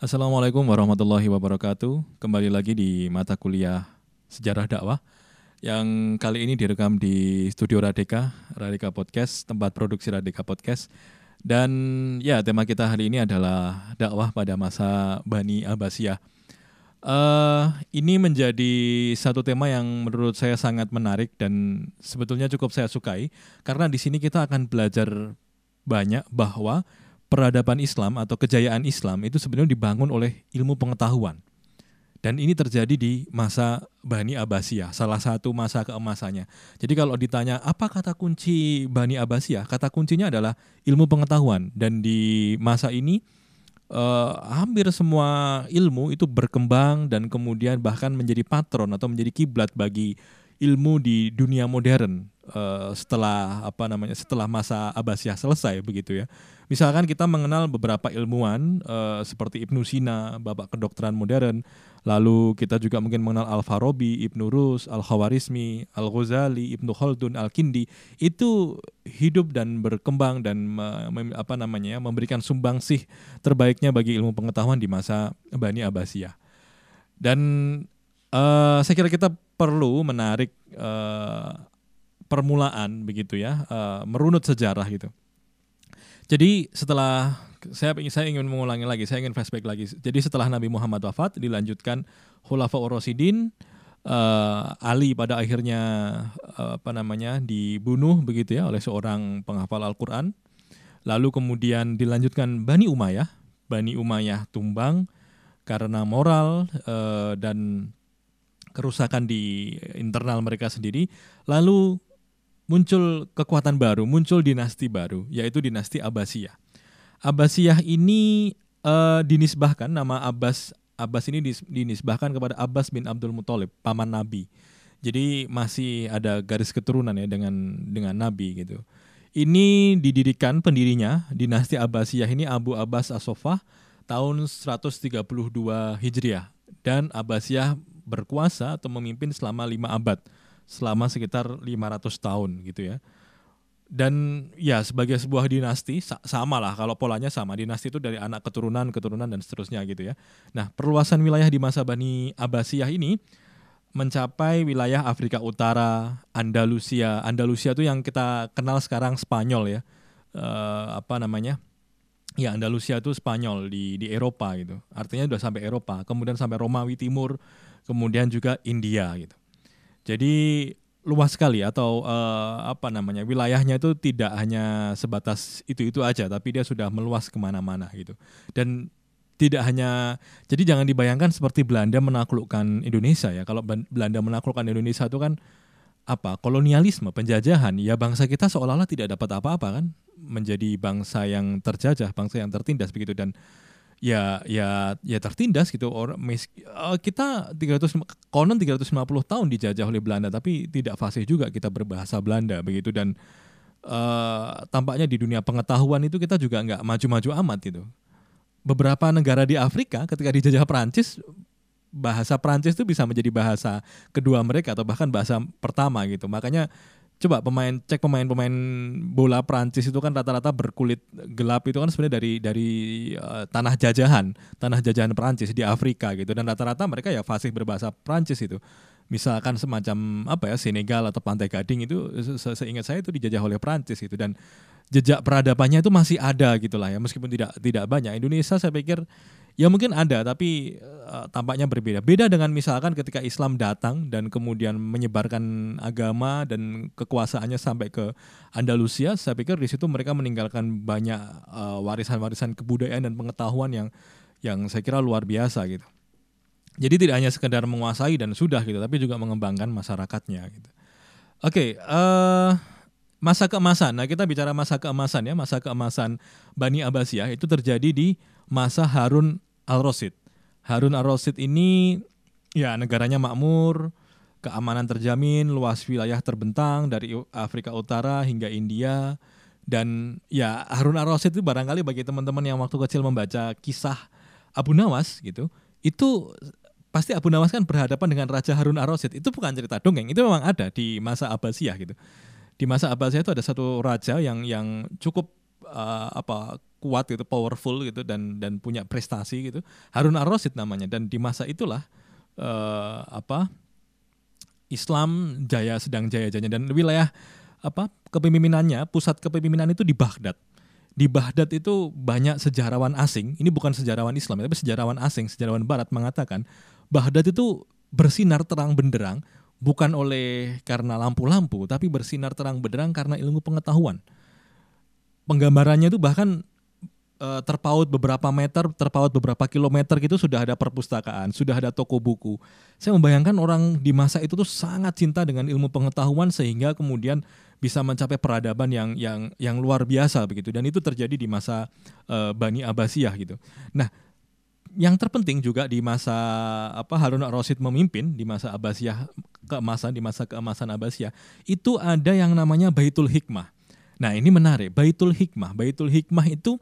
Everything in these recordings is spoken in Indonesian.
Assalamualaikum warahmatullahi wabarakatuh. Kembali lagi di mata kuliah Sejarah Dakwah yang kali ini direkam di Studio Radika, Radika Podcast, tempat produksi Radika Podcast. Dan ya tema kita hari ini adalah dakwah pada masa Bani Abbasiyah. Uh, ini menjadi satu tema yang menurut saya sangat menarik dan sebetulnya cukup saya sukai karena di sini kita akan belajar banyak bahwa peradaban Islam atau kejayaan Islam itu sebenarnya dibangun oleh ilmu pengetahuan. Dan ini terjadi di masa Bani Abbasiyah, salah satu masa keemasannya. Jadi kalau ditanya apa kata kunci Bani Abbasiyah, kata kuncinya adalah ilmu pengetahuan. Dan di masa ini eh, hampir semua ilmu itu berkembang dan kemudian bahkan menjadi patron atau menjadi kiblat bagi ilmu di dunia modern uh, setelah apa namanya setelah masa Abbasiyah selesai begitu ya. Misalkan kita mengenal beberapa ilmuwan uh, seperti Ibnu Sina, bapak kedokteran modern, lalu kita juga mungkin mengenal Al-Farabi, Ibnu Rus, Al-Khawarizmi, Al-Ghazali, Ibnu Khaldun, Al-Kindi itu hidup dan berkembang dan me, apa namanya memberikan sumbangsih terbaiknya bagi ilmu pengetahuan di masa Bani Abbasiyah. Dan uh, saya kira kita perlu menarik uh, permulaan begitu ya, uh, merunut sejarah gitu. Jadi setelah saya ingin saya ingin mengulangi lagi, saya ingin flashback lagi. Jadi setelah Nabi Muhammad wafat dilanjutkan Khulafa Urasidin uh, Ali pada akhirnya uh, apa namanya dibunuh begitu ya oleh seorang penghafal Al-Qur'an. Lalu kemudian dilanjutkan Bani Umayyah. Bani Umayyah tumbang karena moral uh, dan kerusakan di internal mereka sendiri. Lalu muncul kekuatan baru, muncul dinasti baru, yaitu dinasti Abbasiyah. Abbasiyah ini uh, dinisbahkan nama Abbas Abbas ini dinisbahkan kepada Abbas bin Abdul Muthalib, paman Nabi. Jadi masih ada garis keturunan ya dengan dengan Nabi gitu. Ini didirikan pendirinya dinasti Abbasiyah ini Abu Abbas Asofah tahun 132 Hijriah dan Abbasiyah berkuasa atau memimpin selama lima abad selama sekitar 500 tahun gitu ya. Dan ya sebagai sebuah dinasti sama lah kalau polanya sama dinasti itu dari anak keturunan keturunan dan seterusnya gitu ya. Nah perluasan wilayah di masa Bani Abbasiyah ini mencapai wilayah Afrika Utara, Andalusia. Andalusia itu yang kita kenal sekarang Spanyol ya. Uh, apa namanya? Ya Andalusia itu Spanyol di di Eropa gitu. Artinya sudah sampai Eropa, kemudian sampai Romawi Timur, kemudian juga India gitu. Jadi luas sekali atau uh, apa namanya wilayahnya itu tidak hanya sebatas itu itu aja tapi dia sudah meluas ke mana-mana gitu. Dan tidak hanya jadi jangan dibayangkan seperti Belanda menaklukkan Indonesia ya. Kalau Belanda menaklukkan Indonesia itu kan apa kolonialisme penjajahan. Ya bangsa kita seolah-olah tidak dapat apa-apa kan. Menjadi bangsa yang terjajah bangsa yang tertindas begitu. Dan ya ya ya tertindas gitu. Orang uh, kita 300 konon 350 tahun dijajah oleh Belanda tapi tidak fasih juga kita berbahasa Belanda begitu. Dan uh, tampaknya di dunia pengetahuan itu kita juga nggak maju-maju amat gitu. Beberapa negara di Afrika ketika dijajah Prancis bahasa Prancis itu bisa menjadi bahasa kedua mereka atau bahkan bahasa pertama gitu. Makanya coba pemain cek pemain-pemain bola Prancis itu kan rata-rata berkulit gelap itu kan sebenarnya dari dari uh, tanah jajahan, tanah jajahan Prancis di Afrika gitu dan rata-rata mereka ya fasih berbahasa Prancis itu. Misalkan semacam apa ya Senegal atau Pantai Gading itu se seingat saya itu dijajah oleh Prancis itu dan jejak peradabannya itu masih ada gitulah ya meskipun tidak tidak banyak. Indonesia saya pikir Ya mungkin ada, tapi uh, tampaknya berbeda. Beda dengan misalkan ketika Islam datang dan kemudian menyebarkan agama dan kekuasaannya sampai ke Andalusia, saya pikir di situ mereka meninggalkan banyak uh, warisan-warisan kebudayaan dan pengetahuan yang yang saya kira luar biasa gitu. Jadi tidak hanya sekedar menguasai dan sudah gitu, tapi juga mengembangkan masyarakatnya gitu. Oke, okay, uh, masa keemasan. Nah, kita bicara masa keemasan ya, masa keemasan Bani Abbasiyah itu terjadi di masa Harun Al-Rosid. Harun Al-Rosid ini ya negaranya makmur, keamanan terjamin, luas wilayah terbentang dari Afrika Utara hingga India. Dan ya Harun Al-Rosid itu barangkali bagi teman-teman yang waktu kecil membaca kisah Abu Nawas gitu, itu pasti Abu Nawas kan berhadapan dengan Raja Harun Ar-Rasyid. Itu bukan cerita dongeng, itu memang ada di masa Abbasiyah gitu. Di masa Abbasiyah itu ada satu raja yang yang cukup uh, apa kuat gitu, powerful gitu dan dan punya prestasi gitu. Harun Ar-Rasyid namanya dan di masa itulah uh, apa Islam jaya sedang jaya-jayanya dan wilayah apa kepemimpinannya, pusat kepemimpinan itu di Baghdad. Di Baghdad itu banyak sejarawan asing, ini bukan sejarawan Islam tapi sejarawan asing, sejarawan barat mengatakan Baghdad itu bersinar terang benderang bukan oleh karena lampu-lampu, tapi bersinar terang benderang karena ilmu pengetahuan. Penggambarannya itu bahkan e, terpaut beberapa meter, terpaut beberapa kilometer gitu sudah ada perpustakaan, sudah ada toko buku. Saya membayangkan orang di masa itu tuh sangat cinta dengan ilmu pengetahuan sehingga kemudian bisa mencapai peradaban yang yang yang luar biasa begitu dan itu terjadi di masa e, Bani Abbasiyah gitu. Nah, yang terpenting juga di masa apa Harun Ar-Rasyid memimpin di masa Abbasiyah keemasan di masa keemasan Abbasiyah itu ada yang namanya Baitul Hikmah. Nah, ini menarik. Baitul Hikmah. Baitul Hikmah itu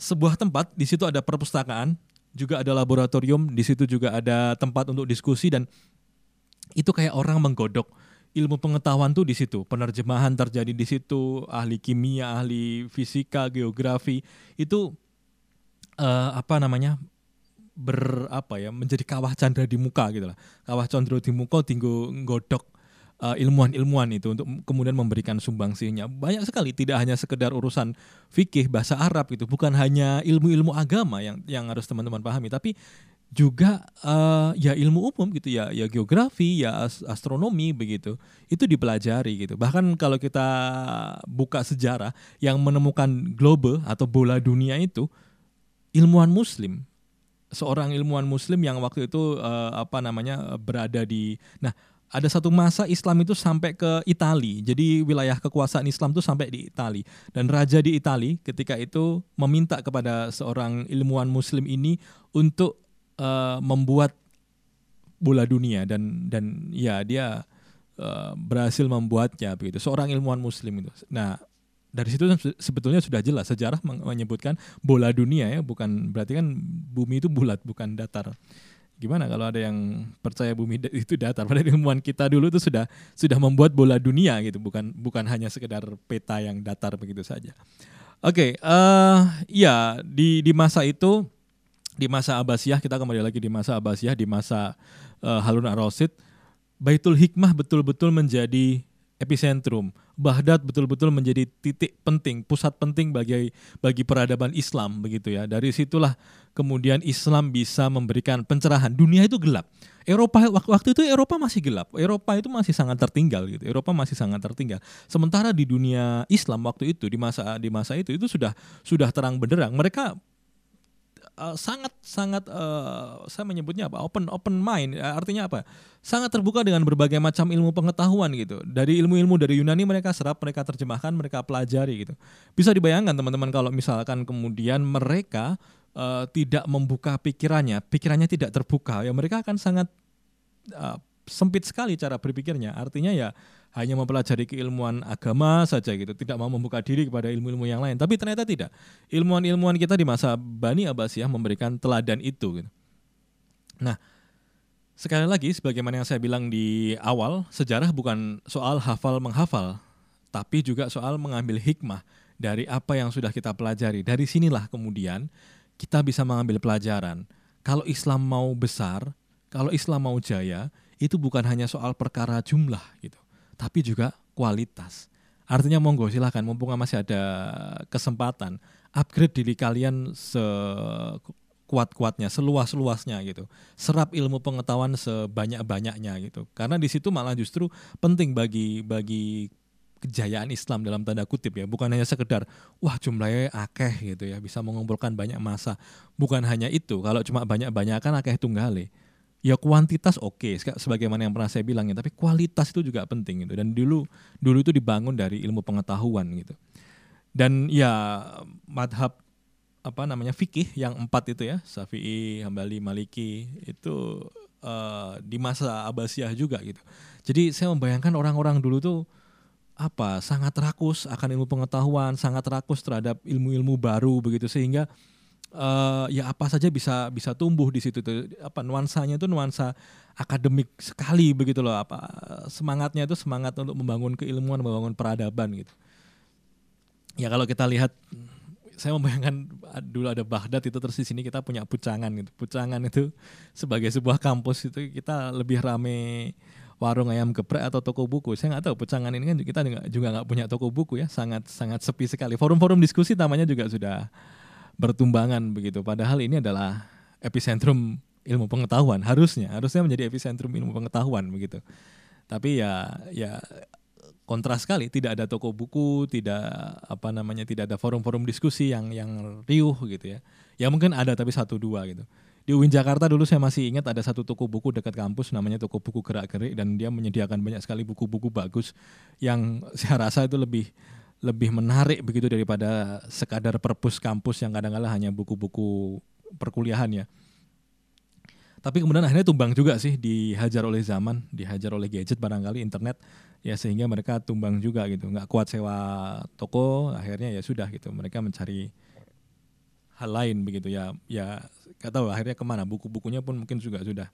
sebuah tempat, di situ ada perpustakaan, juga ada laboratorium, di situ juga ada tempat untuk diskusi dan itu kayak orang menggodok. Ilmu pengetahuan tuh di situ. Penerjemahan terjadi di situ, ahli kimia, ahli fisika, geografi. Itu uh, apa namanya ber apa ya menjadi kawah candra di muka gitu lah. Kawah candra di muka tinggal godok uh, ilmuwan-ilmuwan itu untuk kemudian memberikan sumbangsihnya. Banyak sekali tidak hanya sekedar urusan fikih bahasa Arab itu bukan hanya ilmu-ilmu agama yang yang harus teman-teman pahami tapi juga uh, ya ilmu umum gitu ya ya geografi ya astronomi begitu itu dipelajari gitu. Bahkan kalau kita buka sejarah yang menemukan globe atau bola dunia itu ilmuwan muslim seorang ilmuwan muslim yang waktu itu uh, apa namanya berada di nah ada satu masa Islam itu sampai ke Italia. Jadi wilayah kekuasaan Islam itu sampai di Italia. Dan raja di Italia ketika itu meminta kepada seorang ilmuwan muslim ini untuk uh, membuat bola dunia dan dan ya dia uh, berhasil membuatnya begitu. Seorang ilmuwan muslim itu. Nah, dari situ sebetulnya sudah jelas sejarah menyebutkan bola dunia ya bukan berarti kan bumi itu bulat bukan datar gimana kalau ada yang percaya bumi itu datar? Pada ilmuwan kita dulu itu sudah sudah membuat bola dunia gitu. Bukan bukan hanya sekedar peta yang datar begitu saja. Oke okay, uh, eh, ya di di masa itu di masa Abbasiyah kita kembali lagi di masa Abbasiyah di masa uh, Harun ar-Rasyid Baitul Hikmah betul-betul menjadi epicentrum. Baghdad betul-betul menjadi titik penting, pusat penting bagi bagi peradaban Islam begitu ya. Dari situlah kemudian Islam bisa memberikan pencerahan. Dunia itu gelap. Eropa waktu itu Eropa masih gelap. Eropa itu masih sangat tertinggal gitu. Eropa masih sangat tertinggal. Sementara di dunia Islam waktu itu di masa di masa itu itu sudah sudah terang benderang. Mereka uh, sangat sangat uh, saya menyebutnya apa? Open open mind. Artinya apa? Sangat terbuka dengan berbagai macam ilmu pengetahuan gitu. Dari ilmu-ilmu dari Yunani mereka serap mereka terjemahkan mereka pelajari gitu. Bisa dibayangkan teman-teman kalau misalkan kemudian mereka uh, tidak membuka pikirannya pikirannya tidak terbuka ya mereka akan sangat uh, sempit sekali cara berpikirnya. Artinya ya hanya mempelajari keilmuan agama saja gitu, tidak mau membuka diri kepada ilmu-ilmu yang lain. Tapi ternyata tidak. Ilmuwan-ilmuwan kita di masa Bani Abbasiyah memberikan teladan itu. Gitu. Nah, sekali lagi sebagaimana yang saya bilang di awal, sejarah bukan soal hafal menghafal, tapi juga soal mengambil hikmah dari apa yang sudah kita pelajari. Dari sinilah kemudian kita bisa mengambil pelajaran. Kalau Islam mau besar, kalau Islam mau jaya, itu bukan hanya soal perkara jumlah gitu tapi juga kualitas. Artinya monggo silahkan mumpung masih ada kesempatan upgrade diri kalian sekuat-kuatnya, seluas-luasnya gitu. Serap ilmu pengetahuan sebanyak-banyaknya gitu. Karena di situ malah justru penting bagi bagi kejayaan Islam dalam tanda kutip ya bukan hanya sekedar wah jumlahnya akeh gitu ya bisa mengumpulkan banyak masa bukan hanya itu kalau cuma banyak-banyak kan akeh tunggale ya kuantitas oke okay, sebagaimana yang pernah saya bilang ya tapi kualitas itu juga penting gitu. Dan dulu dulu itu dibangun dari ilmu pengetahuan gitu. Dan ya madhab apa namanya fikih yang empat itu ya Syafi'i, Hambali, Maliki itu uh, di masa Abbasiyah juga gitu. Jadi saya membayangkan orang-orang dulu tuh apa sangat rakus akan ilmu pengetahuan, sangat rakus terhadap ilmu-ilmu baru begitu. Sehingga uh, ya apa saja bisa bisa tumbuh di situ tuh apa nuansanya itu nuansa akademik sekali begitu loh apa semangatnya itu semangat untuk membangun keilmuan membangun peradaban gitu ya kalau kita lihat saya membayangkan dulu ada Baghdad itu terus di sini kita punya Pucangan gitu. Pucangan itu sebagai sebuah kampus itu kita lebih rame warung ayam geprek atau toko buku. Saya nggak tahu Pucangan ini kan kita juga nggak punya toko buku ya, sangat sangat sepi sekali. Forum-forum diskusi namanya juga sudah bertumbangan begitu. Padahal ini adalah epicentrum ilmu pengetahuan harusnya harusnya menjadi epicentrum ilmu pengetahuan begitu. Tapi ya ya kontras sekali tidak ada toko buku tidak apa namanya tidak ada forum-forum diskusi yang yang riuh gitu ya ya mungkin ada tapi satu dua gitu di UIN Jakarta dulu saya masih ingat ada satu toko buku dekat kampus namanya toko buku gerak-gerik dan dia menyediakan banyak sekali buku-buku bagus yang saya rasa itu lebih lebih menarik begitu daripada sekadar perpus kampus yang kadang-kadang hanya buku-buku perkuliahan ya. Tapi kemudian akhirnya tumbang juga sih dihajar oleh zaman, dihajar oleh gadget barangkali internet ya sehingga mereka tumbang juga gitu, nggak kuat sewa toko, akhirnya ya sudah gitu, mereka mencari hal lain begitu ya. Ya nggak tahu akhirnya ke mana. Buku-bukunya pun mungkin juga sudah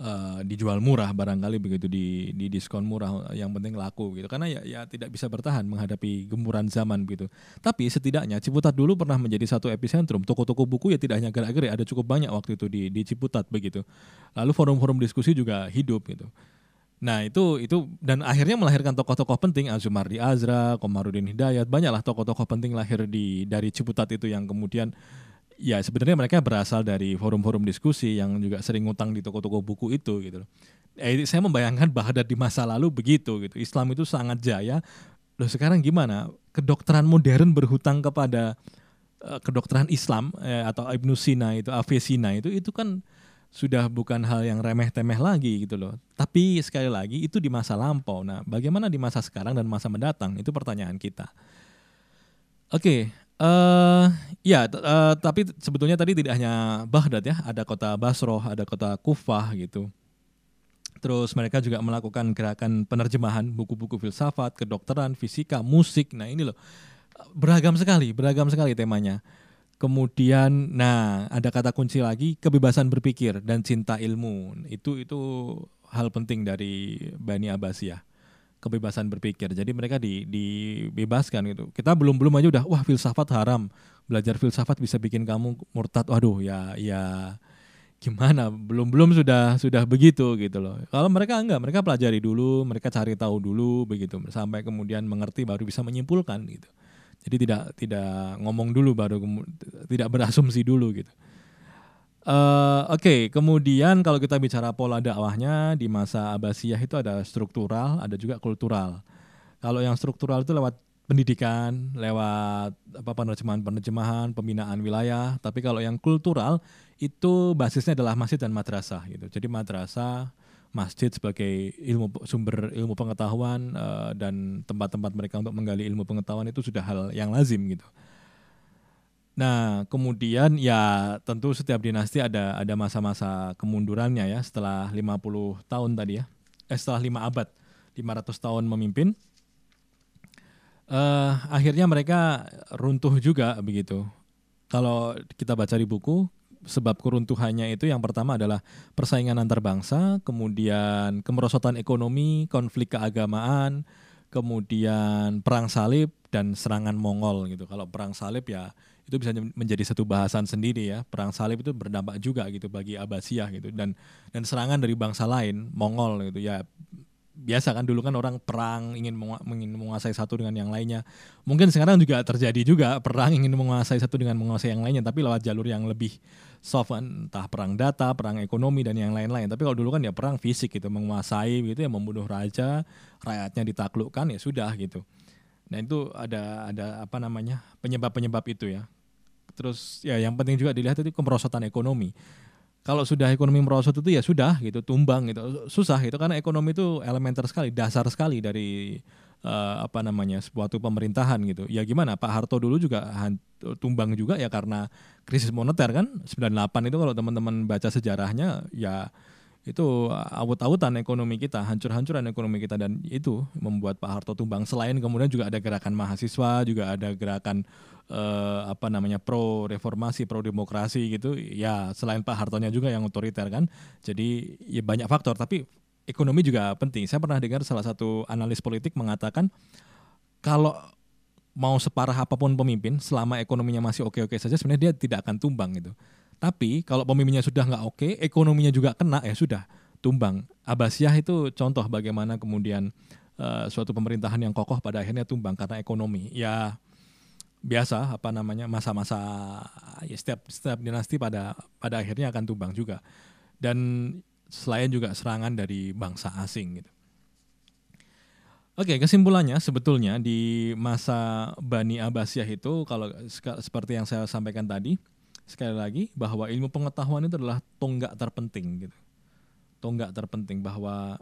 uh, dijual murah barangkali begitu di di diskon murah yang penting laku gitu. Karena ya ya tidak bisa bertahan menghadapi gemburan zaman begitu. Tapi setidaknya Ciputat dulu pernah menjadi satu epicentrum. Toko-toko buku ya tidak hanya gerak-gerik ada cukup banyak waktu itu di di Ciputat begitu. Lalu forum-forum diskusi juga hidup gitu. Nah itu itu dan akhirnya melahirkan tokoh-tokoh penting Azumardi Azra, Komarudin Hidayat, banyaklah tokoh-tokoh penting lahir di dari Ciputat itu yang kemudian ya sebenarnya mereka berasal dari forum-forum diskusi yang juga sering ngutang di toko-toko buku itu gitu. Eh, saya membayangkan Baghdad di masa lalu begitu gitu. Islam itu sangat jaya. Loh sekarang gimana? Kedokteran modern berhutang kepada uh, kedokteran Islam eh, atau Ibnu Sina itu, Avicenna itu itu kan sudah bukan hal yang remeh-temeh lagi gitu loh. Tapi sekali lagi itu di masa lampau. Nah, bagaimana di masa sekarang dan masa mendatang itu pertanyaan kita. Oke, okay, uh, ya, uh, tapi sebetulnya tadi tidak hanya Baghdad ya, ada kota Basroh, ada kota Kufah gitu. Terus mereka juga melakukan gerakan penerjemahan buku-buku filsafat, kedokteran, fisika, musik. Nah ini loh beragam sekali, beragam sekali temanya. Kemudian, nah ada kata kunci lagi kebebasan berpikir dan cinta ilmu. Itu itu hal penting dari Bani Abbasiyah. Kebebasan berpikir. Jadi mereka di, dibebaskan gitu. Kita belum belum aja udah wah filsafat haram. Belajar filsafat bisa bikin kamu murtad. Waduh ya ya gimana? Belum belum sudah sudah begitu gitu loh. Kalau mereka enggak, mereka pelajari dulu, mereka cari tahu dulu begitu sampai kemudian mengerti baru bisa menyimpulkan gitu. Jadi tidak tidak ngomong dulu baru tidak berasumsi dulu gitu. Uh, Oke, okay. kemudian kalau kita bicara pola dakwahnya di masa Abbasiyah itu ada struktural, ada juga kultural. Kalau yang struktural itu lewat pendidikan, lewat apa penerjemahan-penerjemahan, pembinaan wilayah. Tapi kalau yang kultural itu basisnya adalah masjid dan madrasah gitu. Jadi madrasah masjid sebagai ilmu sumber ilmu pengetahuan uh, dan tempat-tempat mereka untuk menggali ilmu pengetahuan itu sudah hal yang lazim gitu. Nah, kemudian ya tentu setiap dinasti ada ada masa-masa kemundurannya ya setelah 50 tahun tadi ya. Eh setelah 5 abad, 500 tahun memimpin. Uh, akhirnya mereka runtuh juga begitu. Kalau kita baca di buku, sebab keruntuhannya itu yang pertama adalah persaingan antar bangsa, kemudian kemerosotan ekonomi, konflik keagamaan, kemudian perang salib dan serangan Mongol gitu. Kalau perang salib ya itu bisa menjadi satu bahasan sendiri ya. Perang salib itu berdampak juga gitu bagi Abbasiyah gitu dan dan serangan dari bangsa lain Mongol gitu ya biasa kan dulu kan orang perang ingin ingin menguasai satu dengan yang lainnya. Mungkin sekarang juga terjadi juga perang ingin menguasai satu dengan menguasai yang lainnya tapi lewat jalur yang lebih soft entah perang data, perang ekonomi dan yang lain-lain. Tapi kalau dulu kan ya perang fisik gitu, menguasai gitu ya membunuh raja, rakyatnya ditaklukkan ya sudah gitu. Nah itu ada ada apa namanya penyebab-penyebab itu ya. Terus ya yang penting juga dilihat itu kemerosotan ekonomi kalau sudah ekonomi merosot itu ya sudah gitu tumbang gitu. Susah itu karena ekonomi itu elementer sekali dasar sekali dari uh, apa namanya suatu pemerintahan gitu. Ya gimana Pak Harto dulu juga tumbang juga ya karena krisis moneter kan 98 itu kalau teman-teman baca sejarahnya ya itu awut-awutan ekonomi kita, hancur-hancuran ekonomi kita dan itu membuat Pak Harto tumbang. Selain kemudian juga ada gerakan mahasiswa, juga ada gerakan eh, apa namanya pro reformasi, pro demokrasi gitu. Ya selain Pak Hartonya juga yang otoriter kan. Jadi ya banyak faktor. Tapi ekonomi juga penting. Saya pernah dengar salah satu analis politik mengatakan kalau mau separah apa pun pemimpin, selama ekonominya masih oke-oke saja, sebenarnya dia tidak akan tumbang gitu. Tapi kalau pemimpinnya sudah nggak oke, ekonominya juga kena, ya sudah tumbang. Abbasiyah itu contoh bagaimana kemudian uh, suatu pemerintahan yang kokoh pada akhirnya tumbang karena ekonomi. Ya biasa apa namanya masa-masa ya setiap setiap dinasti pada pada akhirnya akan tumbang juga. Dan selain juga serangan dari bangsa asing gitu. Oke, kesimpulannya sebetulnya di masa Bani Abbasiyah itu kalau seperti yang saya sampaikan tadi, sekali lagi bahwa ilmu pengetahuan itu adalah tonggak terpenting gitu. Tonggak terpenting bahwa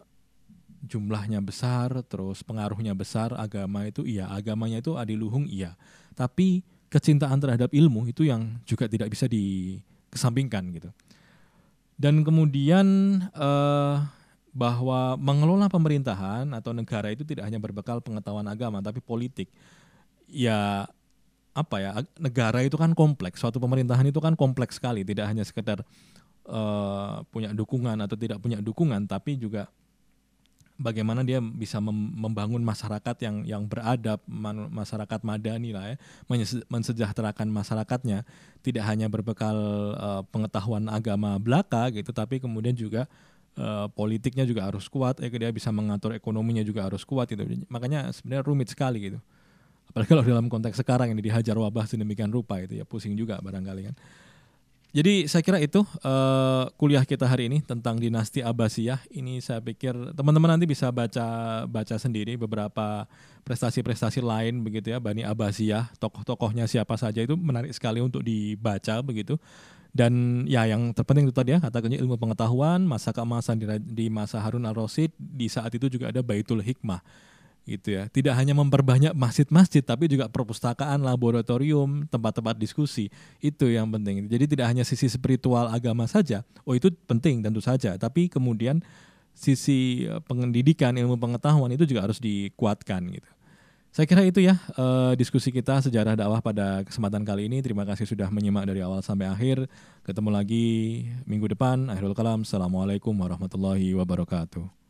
jumlahnya besar, terus pengaruhnya besar, agama itu iya, agamanya itu adiluhung iya. Tapi kecintaan terhadap ilmu itu yang juga tidak bisa dikesampingkan gitu. Dan kemudian eh, bahwa mengelola pemerintahan atau negara itu tidak hanya berbekal pengetahuan agama tapi politik. Ya apa ya negara itu kan kompleks, suatu pemerintahan itu kan kompleks sekali, tidak hanya sekedar uh, punya dukungan atau tidak punya dukungan, tapi juga bagaimana dia bisa membangun masyarakat yang yang beradab, masyarakat madani lah ya, mensejahterakan masyarakatnya, tidak hanya berbekal uh, pengetahuan agama belaka gitu, tapi kemudian juga uh, politiknya juga harus kuat, eh, dia bisa mengatur ekonominya juga harus kuat gitu. Makanya sebenarnya rumit sekali gitu. Apalagi kalau dalam konteks sekarang ini dihajar wabah sedemikian rupa itu ya pusing juga barangkali kan. Jadi saya kira itu uh, kuliah kita hari ini tentang dinasti Abbasiyah. Ini saya pikir teman-teman nanti bisa baca baca sendiri beberapa prestasi-prestasi lain begitu ya Bani Abbasiyah, tokoh-tokohnya siapa saja itu menarik sekali untuk dibaca begitu. Dan ya yang terpenting itu tadi ya katakannya ilmu pengetahuan, masa keemasan di, di masa Harun al-Rasyid, di saat itu juga ada Baitul Hikmah gitu ya. Tidak hanya memperbanyak masjid-masjid tapi juga perpustakaan, laboratorium, tempat-tempat diskusi. Itu yang penting. Jadi tidak hanya sisi spiritual agama saja. Oh itu penting tentu saja, tapi kemudian sisi eh, pendidikan ilmu pengetahuan itu juga harus dikuatkan gitu. Saya kira itu ya uh, diskusi kita sejarah dakwah pada kesempatan kali ini. Terima kasih sudah menyimak dari awal sampai akhir. Ketemu lagi minggu depan. Akhirul kalam. Assalamualaikum warahmatullahi wabarakatuh.